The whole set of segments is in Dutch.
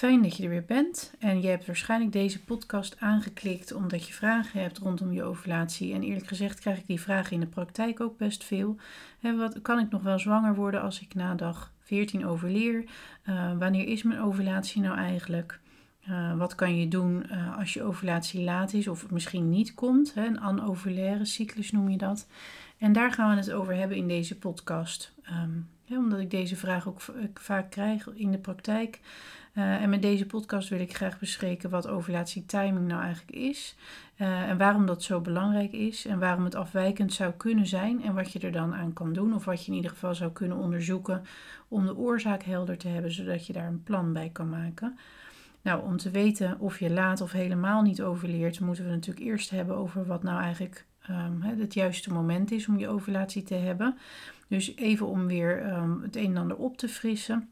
Fijn dat je er weer bent en je hebt waarschijnlijk deze podcast aangeklikt omdat je vragen hebt rondom je ovulatie. En eerlijk gezegd krijg ik die vragen in de praktijk ook best veel. wat, kan ik nog wel zwanger worden als ik na dag 14 overleer? Uh, wanneer is mijn ovulatie nou eigenlijk? Uh, wat kan je doen uh, als je ovulatie laat is of misschien niet komt? Hè? Een anovulaire cyclus noem je dat. En daar gaan we het over hebben in deze podcast. Um, omdat ik deze vraag ook vaak krijg in de praktijk. Uh, en met deze podcast wil ik graag bespreken wat ovulatietiming nou eigenlijk is. Uh, en waarom dat zo belangrijk is. En waarom het afwijkend zou kunnen zijn. En wat je er dan aan kan doen. Of wat je in ieder geval zou kunnen onderzoeken. Om de oorzaak helder te hebben. Zodat je daar een plan bij kan maken. Nou, om te weten of je laat of helemaal niet overleert. Moeten we natuurlijk eerst hebben over wat nou eigenlijk um, het juiste moment is om je ovulatie te hebben. Dus even om weer um, het een en ander op te frissen.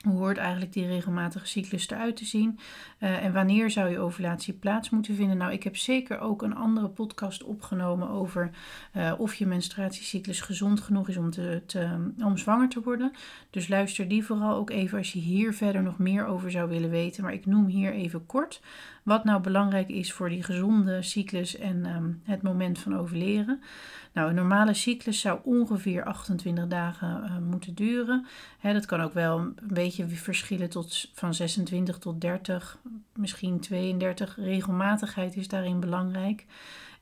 Hoe hoort eigenlijk die regelmatige cyclus eruit te zien? Uh, en wanneer zou je ovulatie plaats moeten vinden? Nou, ik heb zeker ook een andere podcast opgenomen over uh, of je menstruatiecyclus gezond genoeg is om, te, om zwanger te worden. Dus luister die vooral ook even als je hier verder nog meer over zou willen weten. Maar ik noem hier even kort wat nou belangrijk is voor die gezonde cyclus en um, het moment van ovuleren. Nou, een normale cyclus zou ongeveer 28 dagen uh, moeten duren. Dat kan ook wel een beetje verschillen tot van 26 tot 30, misschien 32. Regelmatigheid is daarin belangrijk.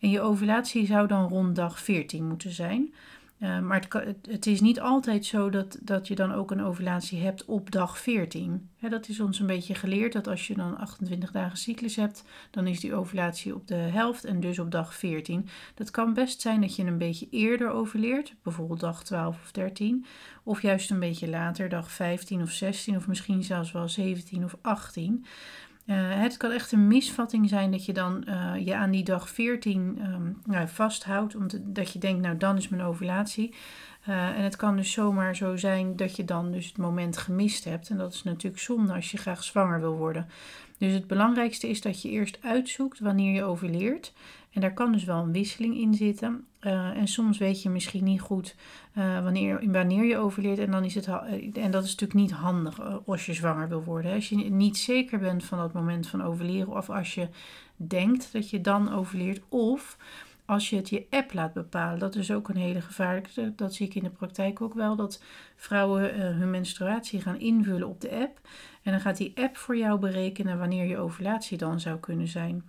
En je ovulatie zou dan rond dag 14 moeten zijn. Uh, maar het, het, is niet altijd zo dat, dat je dan ook een ovulatie hebt op dag 14. dat is ons een beetje geleerd dat als je dan 28 dagen cyclus hebt, dan is die ovulatie op de helft en dus op dag 14. Dat kan best zijn dat je een beetje eerder ovuleert, bijvoorbeeld dag 12 of 13, of juist een beetje later, dag 15 of 16 of misschien zelfs wel 17 of 18. Uh, het kan echt een misvatting zijn dat je dan uh, je aan die dag 14 um, ehm, nou, vasthoudt, omdat je denkt, nou dan is mijn ovulatie. Uh, en het kan dus zomaar zo zijn dat je dan dus het moment gemist hebt. En dat is natuurlijk zonde als je graag zwanger wil worden. Dus het belangrijkste is dat je eerst uitzoekt wanneer je ovuleert. En daar kan dus wel een wisseling in zitten. Uh, en soms weet je misschien niet goed uh, wanneer, wanneer je overleert. En, dan is het, eh, en dat is natuurlijk niet handig als je zwanger wil worden. Als je niet zeker bent van dat moment van overleren. Of als je denkt dat je dan overleert. Of als je het je app laat bepalen. Dat is ook een hele gevaarlijke. Dat zie ik in de praktijk ook wel. Dat vrouwen hun menstruatie gaan invullen op de app. En dan gaat die app voor jou berekenen wanneer je ovulatie dan zou kunnen zijn.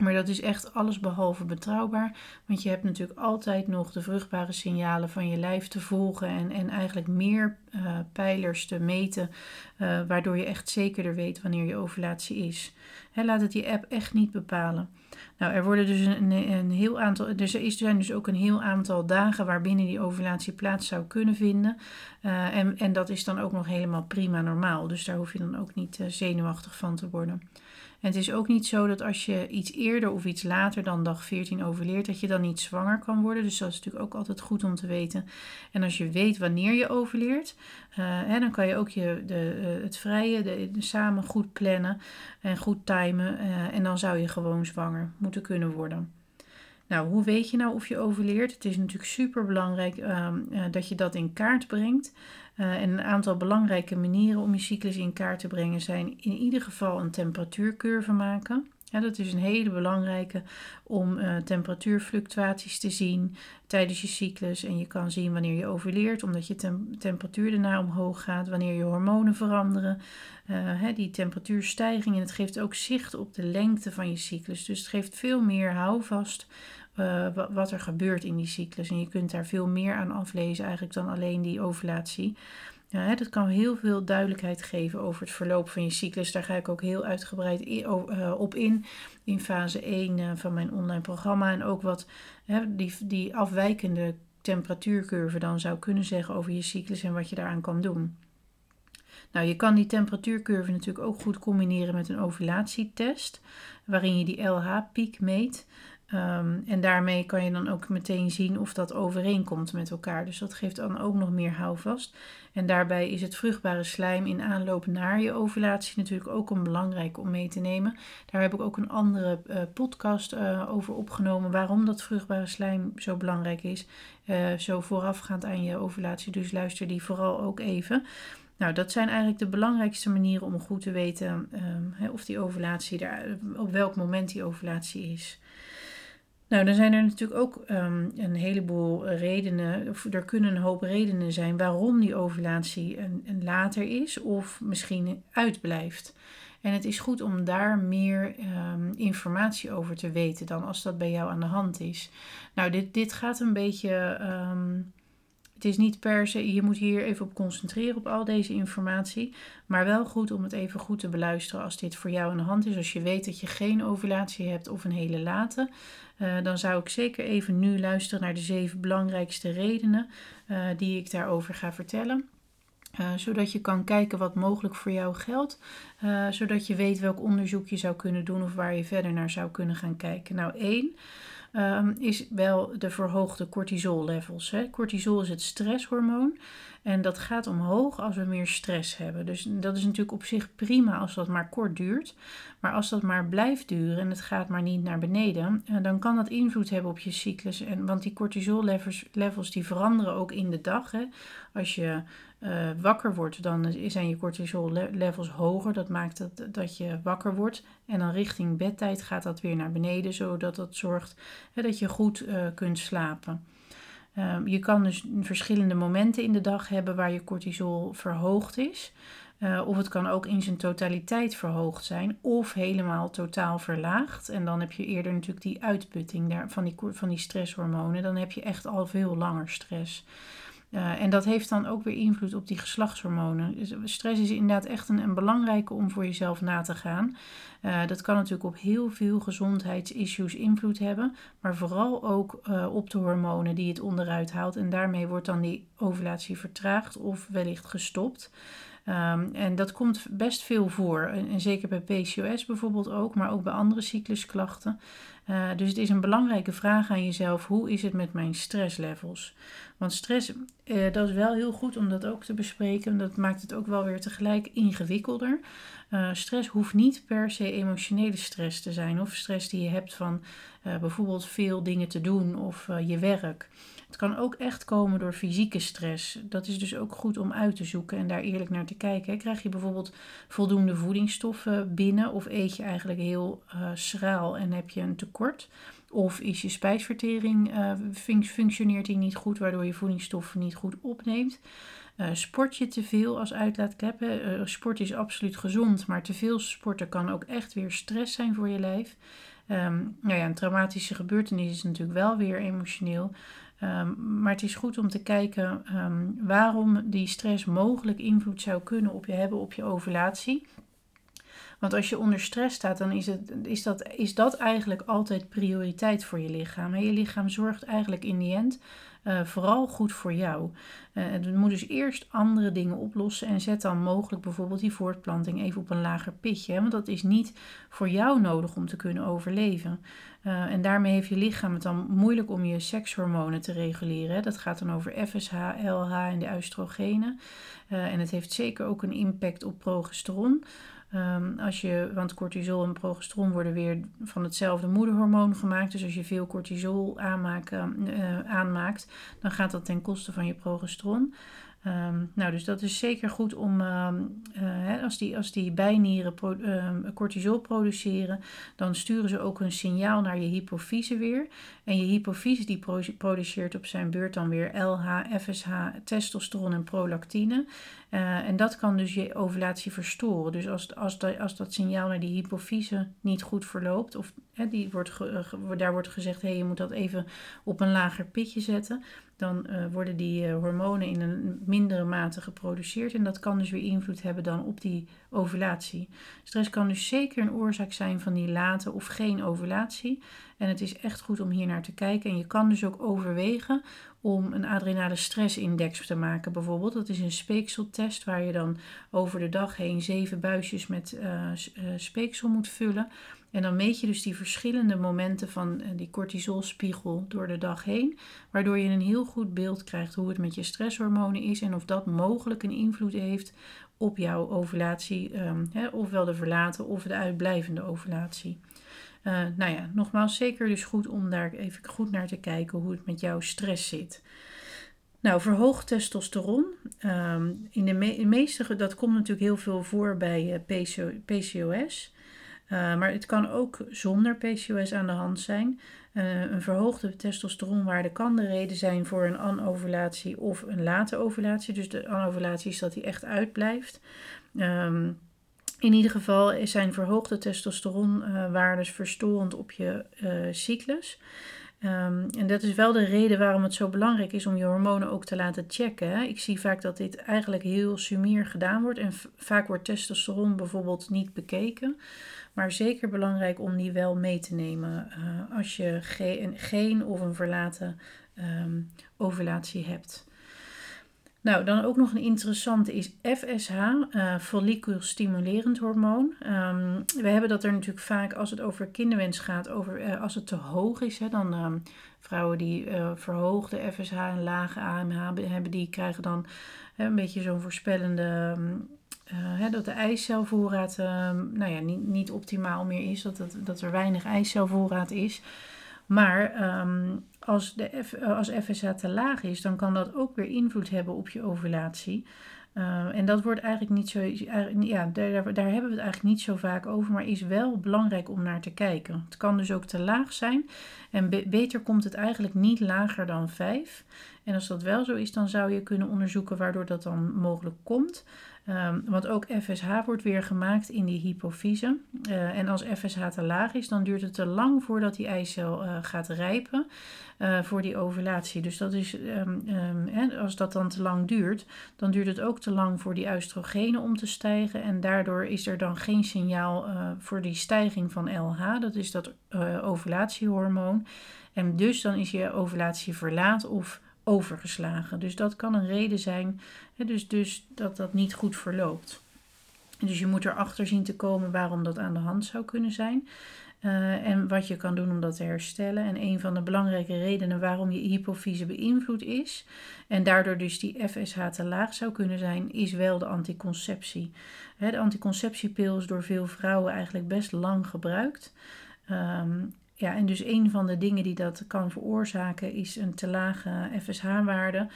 Maar dat is echt alles behalve betrouwbaar. Want je hebt natuurlijk altijd nog de vruchtbare signalen van je lijf te volgen. En, en eigenlijk meer uh, pijlers te meten. Uh, waardoor je echt zekerder weet wanneer je ovulatie is. Laat het je app echt niet bepalen. Nou, er worden dus een, een heel aantal. Dus er zijn dus ook een heel aantal dagen waarbinnen die ovulatie plaats zou kunnen vinden. Uh, en, en dat is dan ook nog helemaal prima normaal. Dus daar hoef je dan ook niet zenuwachtig van te worden. En het is ook niet zo dat als je iets eerder of iets later dan dag 14 overleert, dat je dan niet zwanger kan worden. Dus dat is natuurlijk ook altijd goed om te weten. En als je weet wanneer je overleert, hè, dan kan je ook je, de, uh, het vrije de, samen goed plannen en goed timen. Uh, en dan zou je gewoon zwanger moeten kunnen worden. Nou, hoe weet je nou of je overleert? Het is natuurlijk super belangrijk um, dat je dat in kaart brengt. Uh, en een aantal belangrijke manieren om je cyclus in kaart te brengen zijn in ieder geval een temperatuurcurve maken. Dat is een hele belangrijke om uh, temperatuurfluctuaties te zien tijdens je cyclus. En je kan zien wanneer je overleert, omdat je tem temperatuur daarna omhoog gaat, wanneer je hormonen veranderen. Uh, hè, die temperatuurstijging en het geeft ook zicht op de lengte van je cyclus. Dus het geeft veel meer houvast uh, wat er gebeurt in die cyclus. En je kunt daar veel meer aan aflezen eigenlijk dan alleen die ovulatie. Ja, hè, dat kan heel veel duidelijkheid geven over het verloop van je cyclus. Daar ga ik ook heel uitgebreid uh, op in in fase 1 uh, van mijn online programma. En ook wat hè, die, die afwijkende temperatuurcurve dan zou kunnen zeggen over je cyclus en wat je daaraan kan doen. Nou, je kan die temperatuurcurve natuurlijk ook goed combineren met een ovulatietest, waarin je die LH-piek meet. Um, en daarmee kan je dan ook meteen zien of dat overeenkomt met elkaar. Dus dat geeft dan ook nog meer houvast. En daarbij is het vruchtbare slijm in aanloop naar je ovulatie natuurlijk ook een belangrijk om mee te nemen. Daar heb ik ook een andere uh, podcast uh, over opgenomen waarom dat vruchtbare slijm zo belangrijk is. Uh, zo voorafgaand aan je ovulatie. Dus luister die vooral ook even. Nou, dat zijn eigenlijk de belangrijkste manieren om goed te weten um, of die ovulatie er, op welk moment die ovulatie is. Nou, dan zijn er natuurlijk ook um, een heleboel redenen, of er kunnen een hoop redenen zijn waarom die ovulatie een, een later is of misschien uitblijft. En het is goed om daar meer um, informatie over te weten dan als dat bij jou aan de hand is. Nou, dit, dit gaat een beetje. Um, het is niet per se, je moet hier even op concentreren op al deze informatie. Maar wel goed om het even goed te beluisteren als dit voor jou aan de hand is. Als je weet dat je geen ovulatie hebt of een hele late. Uh, dan zou ik zeker even nu luisteren naar de zeven belangrijkste redenen uh, die ik daarover ga vertellen. Uh, zodat je kan kijken wat mogelijk voor jou geldt. Zodat je weet welk onderzoek je zou kunnen doen of waar je verder naar zou kunnen gaan kijken. Nou, één um, is wel de verhoogde cortisol levels. Hè. Cortisol is het stresshormoon. En dat gaat omhoog als we meer stress hebben. Dus dat is natuurlijk op zich prima als dat maar kort duurt. Maar als dat maar blijft duren en het gaat maar niet naar beneden, eh, dan kan dat invloed hebben op je cyclus. En, want die cortisol levels, levels die veranderen ook in de dag. Hè. Als je uh, wakker wordt, dan zijn je cortisol levels hoger. Dat maakt dat, dat je wakker wordt. En dan richting bedtijd gaat dat weer naar beneden, zodat dat zorgt hè, dat je goed uh, kunt slapen. Um, je kan dus verschillende momenten in de dag hebben waar je cortisol verhoogd is. Uh, of het kan ook in zijn totaliteit verhoogd zijn, of helemaal totaal verlaagd. En dan heb je eerder natuurlijk die uitputting daar, van, die, van die stresshormonen. Dan heb je echt al veel langer stress. Uh, en dat heeft dan ook weer invloed op die geslachtshormonen. Dus stress is inderdaad echt een, een belangrijke om voor jezelf na te gaan. Uh, dat kan natuurlijk op heel veel gezondheidsissues invloed hebben, maar vooral ook uh, op de hormonen die het onderuit haalt. En daarmee wordt dan die ovulatie vertraagd of wellicht gestopt. Um, en dat komt best veel voor. En, zeker bij PCOS bijvoorbeeld ook, maar ook bij andere cyclusklachten. Uh, dus het is een belangrijke vraag aan jezelf: hoe is het met mijn stresslevels? Want stress, uh, dat is wel heel goed om dat ook te bespreken. Dat maakt het ook wel weer tegelijk ingewikkelder. Uh, stress hoeft niet per se emotionele stress te zijn, of stress die je hebt van bijvoorbeeld veel dingen te doen of je werk. Het kan ook echt komen door fysieke stress. Dat is dus ook goed om uit te zoeken en daar eerlijk naar te kijken. Krijg je bijvoorbeeld voldoende voedingsstoffen binnen of eet je eigenlijk heel uh, schraal en heb je een tekort? Of is je spijsvertering uh, functioneert die niet goed, waardoor je voedingsstoffen niet goed opneemt? Uh, sport je te veel als uitlaatklep? Uh, sport is absoluut gezond, maar te veel sporten kan ook echt weer stress zijn voor je lijf. Um, nou ja, een traumatische gebeurtenis is natuurlijk wel weer emotioneel. Um, maar het is goed om te kijken um, waarom die stress mogelijk invloed zou kunnen op je hebben op je ovulatie. Want als je onder stress staat, dan is, het, is, dat, is dat eigenlijk altijd prioriteit voor je lichaam. Je lichaam zorgt eigenlijk in die end uh, vooral goed voor jou. Uh, het moet dus eerst andere dingen oplossen en zet dan mogelijk bijvoorbeeld die voortplanting even op een lager pitje. Hè? Want dat is niet voor jou nodig om te kunnen overleven. Uh, en daarmee heeft je lichaam het dan moeilijk om je sekshormonen te reguleren. Dat gaat dan over FSH, LH en de oestrogenen. en het heeft zeker ook een impact op progesteron. Um, als je, want cortisol en progesteron worden weer van hetzelfde moederhormoon gemaakt. Dus als je veel cortisol aanmaken, uh, aanmaakt, dan gaat dat ten koste van je progesteron. Um, nou, dus dat is zeker goed om, uh, hè, als, die, als die bijnieren cortisol produceren, dan sturen ze ook een signaal naar je hypofyse weer. En je hypofyse die produceert op zijn beurt dan weer LH, FSH, testosteron en prolactine. Uh, en dat kan dus je ovulatie verstoren. Dus als, als, als dat signaal naar die hypofyse niet goed verloopt, of hè, die wordt ge, daar wordt gezegd, hé, hey, je moet dat even op een lager pitje zetten, dan uh, worden die hormonen in een mindere mate geproduceerd. En dat kan dus weer invloed hebben dan op die ovulatie. Stress kan dus zeker een oorzaak zijn van die late of geen ovulatie. En het is echt goed om hier naar te kijken. En je kan dus ook overwegen om een adrenale stressindex te maken. Bijvoorbeeld, dat is een speekseltest waar je dan over de dag heen zeven buisjes met uh, speeksel moet vullen. En dan meet je dus die verschillende momenten van eh, die cortisolspiegel door de dag heen, waardoor je een heel goed beeld krijgt hoe het met je stresshormonen is en of dat mogelijk een invloed heeft op jouw ovulatie, hè, ofwel de verlaten of de uitblijvende ovulatie. Uh, nou ja, nogmaals, zeker dus goed om daar even goed naar te kijken hoe het met jouw stress zit. Nou, verhoogd testosteron. Ehm, in de, meeste, dat komt natuurlijk heel veel voor bij PCOS. maar het kan ook zonder PCOS aan de hand zijn. Een verhoogde testosteronwaarde kan de reden zijn voor een anovulatie of een late ovulatie. Dus de anovulatie is dat die echt uitblijft. Um, in ieder geval zijn verhoogde testosteronwaardes verstorend op je uh, cyclus. Um, en dat is wel de reden waarom het zo belangrijk is om je hormonen ook te laten checken. Ik zie vaak dat dit eigenlijk heel sumier gedaan wordt. En vaak wordt testosteron bijvoorbeeld niet bekeken. Maar zeker belangrijk om die wel mee te nemen uh, als je geen, geen of een verlaten um, ovulatie hebt. Nou, dan ook nog een interessante is FSH, uh, eh, folliculstimulerend hormoon. Um, we hebben dat er natuurlijk vaak als het over kinderwens gaat, over, uh, als het te hoog is. Hè, dan um, vrouwen die uh, verhoogde FSH en lage AMH hebben, die krijgen dan een beetje zo'n voorspellende... Um, hè, dat de eicelvoorraad nou ja, niet, niet optimaal meer is, dat, dat, dat er weinig eicelvoorraad is. Maar als, de F, eh, als FSH te laag is, dan kan dat ook weer invloed hebben op je ovulatie. Uh, en dat wordt eigenlijk niet zo, ja, daar, daar hebben we het eigenlijk niet zo vaak over, maar is wel belangrijk om naar te kijken. Het kan dus ook te laag zijn en beter komt het eigenlijk niet lager dan 5. En als dat wel zo is, dan zou je kunnen onderzoeken waardoor dat dan mogelijk komt. Um, want ook FSH wordt weer gemaakt in die hypofyse. Uh, en als FSH te laag is, dan duurt het te lang voordat die eicel uh, gaat rijpen uh, voor die ovulatie. Dus dat is, um, um, als dat dan te lang duurt, dan duurt het ook te lang voor die oestrogenen om te stijgen. En daardoor is er dan geen signaal voor die stijging van LH. Dat is dat ovulatiehormoon. En dus dan is je ovulatie verlaat of overgeslagen. Dus dat kan een reden zijn, dus, dus dat dat niet goed verloopt. Dus je moet erachter zien te komen waarom dat aan de hand zou kunnen zijn. Uh, en wat je kan doen om dat te herstellen. En een van de belangrijke redenen waarom je hypofyse beïnvloed is, en daardoor dus die FSH te laag zou kunnen zijn, is wel de anticonceptie. De anticonceptiepil is door veel vrouwen eigenlijk best lang gebruikt. Um, ja, en dus een van de dingen die dat kan veroorzaken is een te lage FSH-waarde.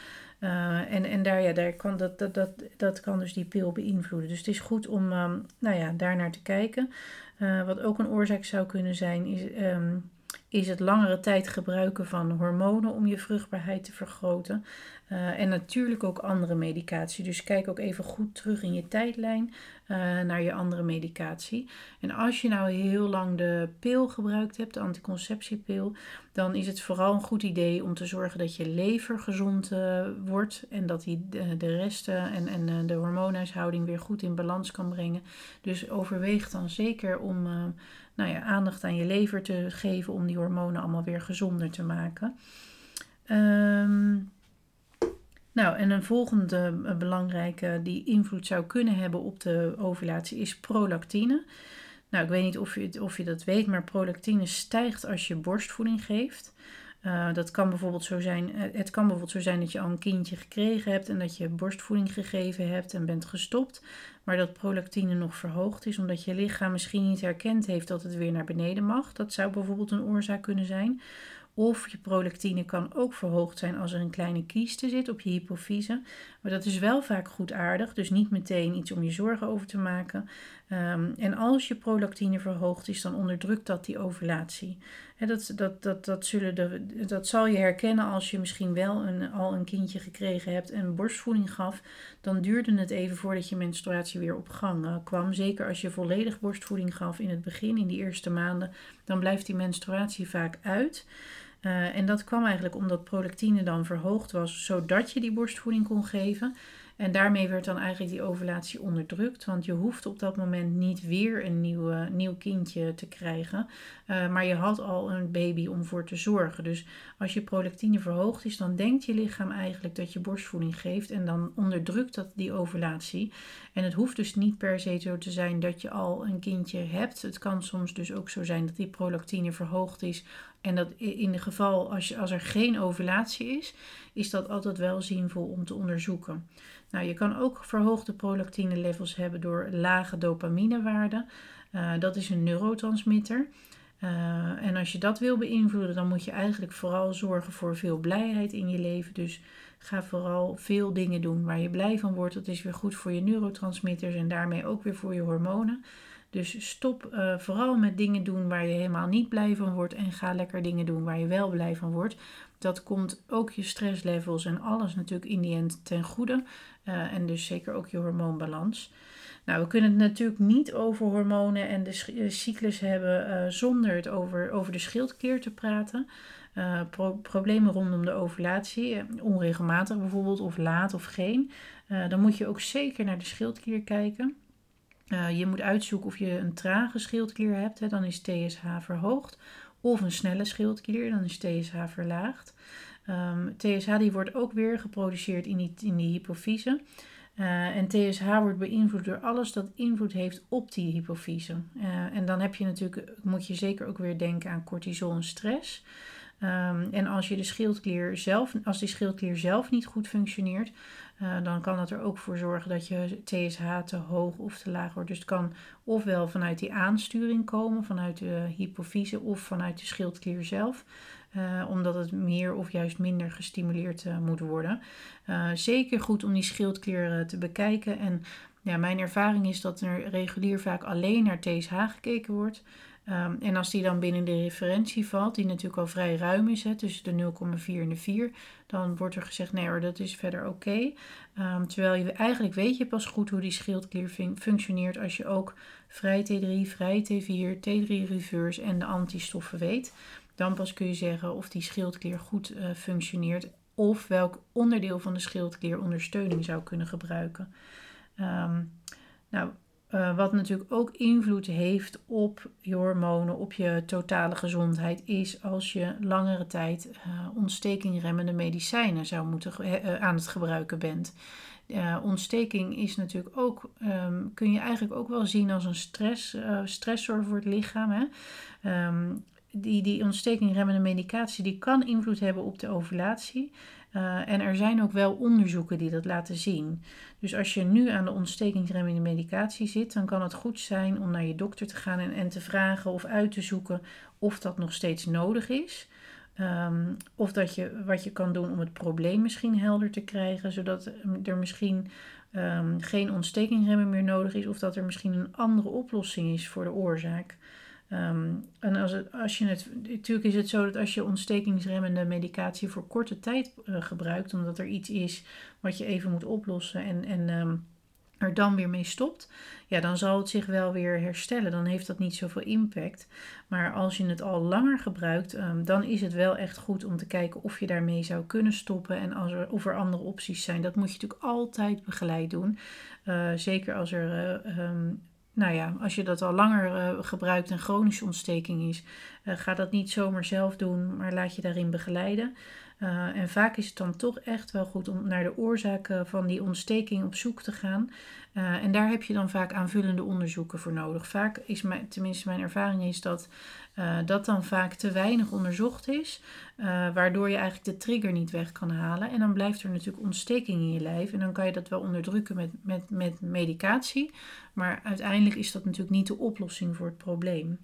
Uh, en en daar, ja, daar kan dat, dat, dat, dat kan dus die pil beïnvloeden. Dus het is goed om um, nou ja, daar naar te kijken. Uh, wat ook een oorzaak zou kunnen zijn, is, um, is het langere tijd gebruiken van hormonen om je vruchtbaarheid te vergroten. Uh, en natuurlijk ook andere medicatie. Dus kijk ook even goed terug in je tijdlijn uh, naar je andere medicatie. En als je nou heel lang de pil gebruikt hebt, de anticonceptiepil, dan is het vooral een goed idee om te zorgen dat je lever gezond uh, wordt en dat die de, resten en, en de hormoonhuishouding weer goed in balans kan brengen. Dus overweeg dan zeker om nou ja, aandacht aan je lever te geven om die hormonen allemaal weer gezonder te maken. Um, nou, en een volgende eh, belangrijke die invloed zou kunnen hebben op de ovulatie is prolactine. Nou, ik weet niet of je, of je dat weet, maar prolactine stijgt als je borstvoeding geeft. Uh, dat kan bijvoorbeeld zo zijn, eh, het kan bijvoorbeeld zo zijn dat je al een kindje gekregen hebt en dat je borstvoeding gegeven hebt en bent gestopt, maar dat prolactine nog verhoogd is omdat je lichaam misschien niet herkend heeft dat het weer naar beneden mag. Dat zou bijvoorbeeld een oorzaak kunnen zijn. Of je prolactine kan ook verhoogd zijn als er een kleine kieste zit op je hypofyse. Maar dat is wel vaak goed aardig, dus niet meteen iets om je zorgen over te maken. Um, en als je prolactine verhoogd is, dan onderdrukt dat die ovulatie. Dat, dat, dat, dat, zullen de, dat zal je herkennen als je misschien wel een, al een kindje gekregen hebt en borstvoeding gaf. Dan duurde het even voordat je menstruatie weer op gang uh, kwam. Zeker als je volledig borstvoeding gaf in het begin, in die eerste maanden, dan blijft die menstruatie vaak uit. Uh, en dat kwam eigenlijk omdat prolactine dan verhoogd was, zodat je die borstvoeding kon geven. En daarmee werd dan eigenlijk die ovulatie onderdrukt, want je hoeft op dat moment niet weer een nieuwe, nieuw kindje te krijgen, uh, maar je had al een baby om voor te zorgen. Dus als je prolactine verhoogd is, dan denkt je lichaam eigenlijk dat je borstvoeding geeft en dan onderdrukt dat die ovulatie. En het hoeft dus niet per se zo te zijn dat je al een kindje hebt. Het kan soms dus ook zo zijn dat die prolactine verhoogd is en dat in de geval als, als er geen ovulatie is, is dat altijd wel zinvol om te onderzoeken. Nou, je kan ook verhoogde prolactine levels hebben door lage dopaminewaarden. Uh, dat is een neurotransmitter. en als je dat wil beïnvloeden, dan moet je eigenlijk vooral zorgen voor veel blijheid in je leven. Dus ga vooral veel dingen doen waar je blij van wordt. Dat is weer goed voor je neurotransmitters en daarmee ook weer voor je hormonen. Dus stop uh, vooral met dingen doen waar je helemaal niet blij van wordt en ga lekker dingen doen waar je wel blij van wordt. Dat komt ook je stresslevels en alles natuurlijk in die end ten goede. Uh, en dus zeker ook je hormoonbalans. Nou, we kunnen het natuurlijk niet over hormonen en de eh, cyclus hebben zonder het over, over de schildklier te praten. Pro problemen rondom de ovulatie, onregelmatig bijvoorbeeld, of laat of geen. dan moet je ook zeker naar de schildklier kijken. Uh, je moet uitzoeken of je een trage schildklier hebt, hè, dan is TSH verhoogd. Of een snelle schildklier, dan is TSH verlaagd. Ehm, TSH die wordt ook weer geproduceerd in die, in die hypofyse. Uh, en TSH wordt beïnvloed door alles dat invloed heeft op die hypofyse. Uh, en dan heb je natuurlijk, moet je zeker ook weer denken aan cortisol en stress. Um, en als je de schildklier zelf, als die schildklier zelf niet goed functioneert, uh, dan kan dat er ook voor zorgen dat je TSH te hoog of te laag wordt. Dus het kan ofwel vanuit die aansturing komen, vanuit de hypofyse of vanuit de schildklier zelf. Uh, omdat het meer of juist minder gestimuleerd uh, moet worden. zeker goed om die schildklier te bekijken. En ja, mijn ervaring is dat er regulier vaak alleen naar TSH gekeken wordt. Um, en als die dan binnen de referentie valt, die natuurlijk al vrij ruim is, hè, tussen de 0,4 en de 4, dan wordt er gezegd, nee dat is verder oké. Um, terwijl je eigenlijk weet je pas goed hoe die schildklier fun functioneert als je ook vrij T3, vrij T4, T3 reverse en de antistoffen weet. Dan pas kun je zeggen of die schildklier goed uh, functioneert of welk onderdeel van de schildklier ondersteuning zou kunnen gebruiken. Um, nou, uh, wat natuurlijk ook invloed heeft op je hormonen, op je totale gezondheid, is als je langere tijd uh, ontstekingremmende medicijnen zou moeten uh, aan het gebruiken bent. ontsteking is natuurlijk ook, um, kun je eigenlijk ook wel zien als een stress, stressor voor het lichaam. Hè? Um, die, die ontstekingremmende medicatie die kan invloed hebben op de ovulatie. Uh, en er zijn ook wel onderzoeken die dat laten zien. Dus als je nu aan de ontstekingsremmende medicatie zit, dan kan het goed zijn om naar je dokter te gaan en, te vragen of uit te zoeken of dat nog steeds nodig is. Um, of dat je wat je kan doen om het probleem misschien helder te krijgen, zodat er misschien um, geen ontstekingsremmen meer nodig is, of dat er misschien een andere oplossing is voor de oorzaak. Um, en als, het, als je het, natuurlijk is het zo dat als je ontstekingsremmende medicatie voor korte tijd uh, gebruikt, omdat er iets is wat je even moet oplossen en, en um, er dan weer mee stopt, ja, dan zal het zich wel weer herstellen. Dan heeft dat niet zoveel impact. Maar als je het al langer gebruikt, um, dan is het wel echt goed om te kijken of je daarmee zou kunnen stoppen en als er, of er andere opties zijn. Dat moet je natuurlijk altijd begeleid doen. Uh, zeker als er uh, nou ja, als je dat al langer uh, gebruikt en chronische ontsteking is, uh, ga dat niet zomaar zelf doen, maar laat je daarin begeleiden. Uh, en vaak is het dan toch echt wel goed om naar de oorzaken van die ontsteking op zoek te gaan. en daar heb je dan vaak aanvullende onderzoeken voor nodig. Vaak is mijn, tenminste mijn ervaring is dat dat dan vaak te weinig onderzocht is, waardoor je eigenlijk de trigger niet weg kan halen. En dan blijft er natuurlijk ontsteking in je lijf en dan kan je dat wel onderdrukken met, met, met medicatie, maar uiteindelijk is dat natuurlijk niet de oplossing voor het probleem.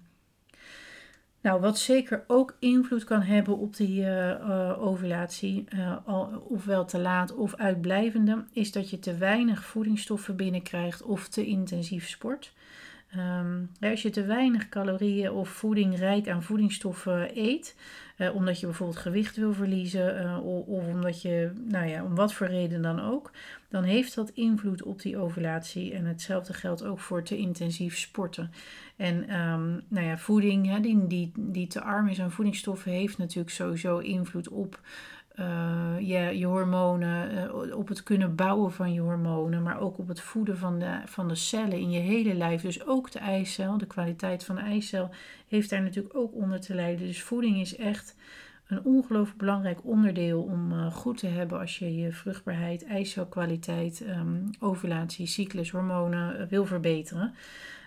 Nou, wat zeker ook invloed kan hebben op die uh, ovulatie, al, ofwel te laat of uitblijvende, is dat je te weinig voedingsstoffen binnenkrijgt of te intensief sport. Um, als je te weinig calorieën of voeding rijk aan voedingsstoffen eet, omdat je bijvoorbeeld gewicht wil verliezen of, of, omdat je, nou ja, om wat voor reden dan ook, dan heeft dat invloed op die ovulatie. En hetzelfde geldt ook voor te intensief sporten. En um, nou ja, voeding hè, die, die, die te arm is aan voedingsstoffen, heeft natuurlijk sowieso invloed op uh, je, je hormonen, uh, op het kunnen bouwen van je hormonen, maar ook op het voeden van de, van de cellen in je hele lijf. Dus ook de eicel, de kwaliteit van de eicel, heeft daar natuurlijk ook onder te lijden. Dus voeding is echt een ongelooflijk belangrijk onderdeel om uh, goed te hebben als je je vruchtbaarheid, eicelkwaliteit, um, ovulatie, cyclus, hormonen wil verbeteren.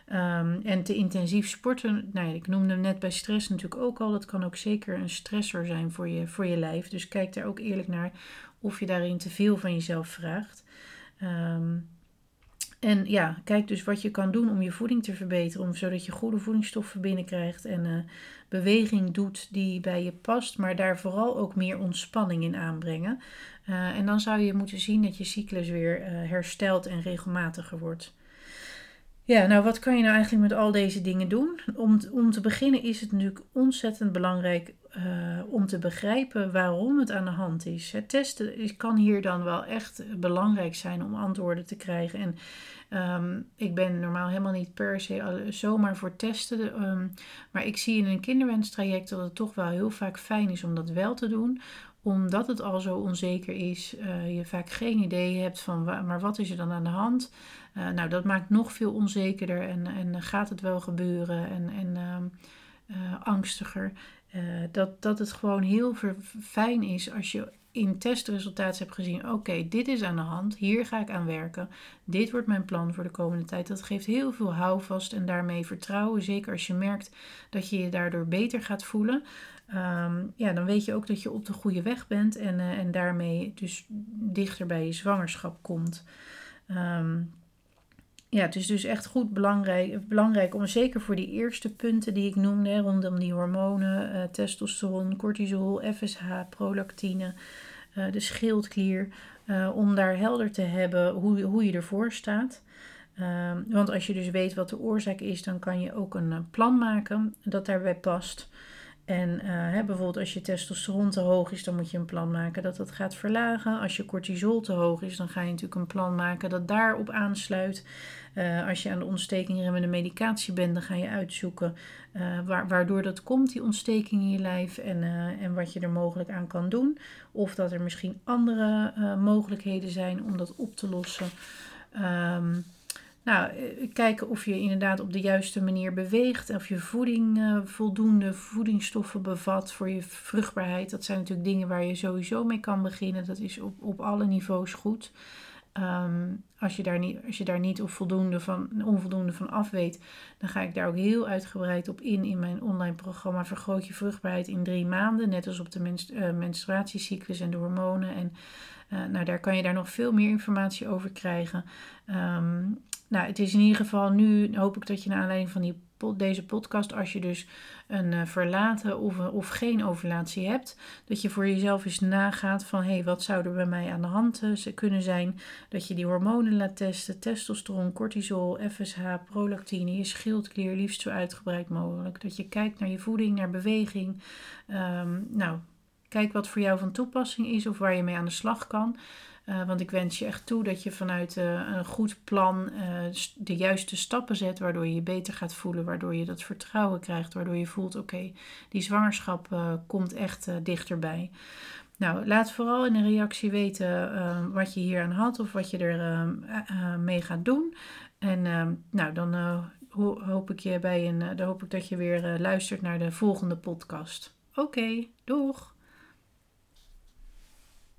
Um, en te intensief sporten, nou ja, ik noemde hem net bij stress natuurlijk ook al, dat kan ook zeker een stressor zijn voor je, voor je lijf. Dus kijk daar ook eerlijk naar of je daarin te veel van jezelf vraagt. Um, En ja, kijk dus wat je kan doen om je voeding te verbeteren, om, zodat je goede voedingsstoffen binnenkrijgt en uh, beweging doet die bij je past, maar daar vooral ook meer ontspanning in aanbrengen. Uh, en dan zou je moeten zien dat je cyclus weer uh, herstelt en regelmatiger wordt. Ja, nou wat kan je nou eigenlijk met al deze dingen doen? Om, om te beginnen is het natuurlijk ontzettend belangrijk uh, om te begrijpen waarom het aan de hand is. Testen kan hier dan wel echt belangrijk zijn om antwoorden te krijgen. En um, ik ben normaal helemaal niet per se zomaar voor testen. Um, maar ik zie in een kinderwenstraject dat het toch wel heel vaak fijn is om dat wel te doen omdat het al zo onzeker is, uh, je vaak geen idee hebt van maar wat is er dan aan de hand. Uh, nou, dat maakt nog veel onzekerder en, en gaat het wel gebeuren en, en uh, angstiger. Dat, dat het gewoon heel fijn is als je in testresultaten hebt gezien: oké, dit is aan de hand, hier ga ik aan werken, dit wordt mijn plan voor de komende tijd. Dat geeft heel veel houvast en daarmee vertrouwen. Zeker als je merkt dat je je daardoor beter gaat voelen. Um, ja, dan weet je ook dat je op de goede weg bent en, uh, en daarmee dus dichter bij je zwangerschap komt. Um, ja, het is dus echt goed belangrijk, belangrijk om zeker voor die eerste punten die ik noemde, rondom die hormonen, uh, testosteron, cortisol, FSH, prolactine, uh, de schildklier, om daar helder te hebben hoe, hoe je ervoor staat. Um, want als je dus weet wat de oorzaak is, dan kan je ook een plan maken dat daarbij past. En uh, hè, bijvoorbeeld als je testosteron te hoog is, dan moet je een plan maken dat dat gaat verlagen. Als je cortisol te hoog is, dan ga je natuurlijk een plan maken dat daarop aansluit. Uh, als je aan de ontstekingremmende medicatie bent, dan ga je uitzoeken waar, waardoor dat komt, die ontsteking in je lijf. En, en wat je er mogelijk aan kan doen. Of dat er misschien andere mogelijkheden zijn om dat op te lossen. Um, nou, eh, kijken of je inderdaad op de juiste manier beweegt. Of je voeding uh, voldoende voedingsstoffen bevat voor je vruchtbaarheid. Dat zijn natuurlijk dingen waar je sowieso mee kan beginnen. Dat is op, op alle niveaus goed. Um, als, je daar niet, als je daar niet of voldoende van, onvoldoende van af weet, dan ga ik daar ook heel uitgebreid op in in mijn online programma Vergroot je vruchtbaarheid in drie maanden. Net als op de uh, menstruatiecyclus en de hormonen. En nou, daar kan je daar nog veel meer informatie over krijgen. Um, nou, het is in ieder geval nu, hoop ik dat je naar aanleiding van die, deze podcast, als je dus een uh, verlaten of, of geen ovulatie hebt, dat je voor jezelf eens nagaat van hé, hey, wat zou er bij mij aan de hand uh, kunnen zijn? Dat je die hormonen laat testen, testosteron, cortisol, FSH, prolactine, je schildklier, liefst zo uitgebreid mogelijk. Dat je kijkt naar je voeding, naar beweging. Um, nou, kijk wat voor jou van toepassing is of waar je mee aan de slag kan. Uh, want ik wens je echt toe dat je vanuit uh, een goed plan uh, de juiste stappen zet, waardoor je je beter gaat voelen, waardoor je dat vertrouwen krijgt, waardoor je voelt: oké, die zwangerschap komt echt dichterbij. Nou, laat vooral in een reactie weten wat je hier aan had of wat je er mee gaat doen. En nou, dan ho hoop ik je bij een, dan hoop ik dat je weer luistert naar de volgende podcast. Oké, okay, doeg!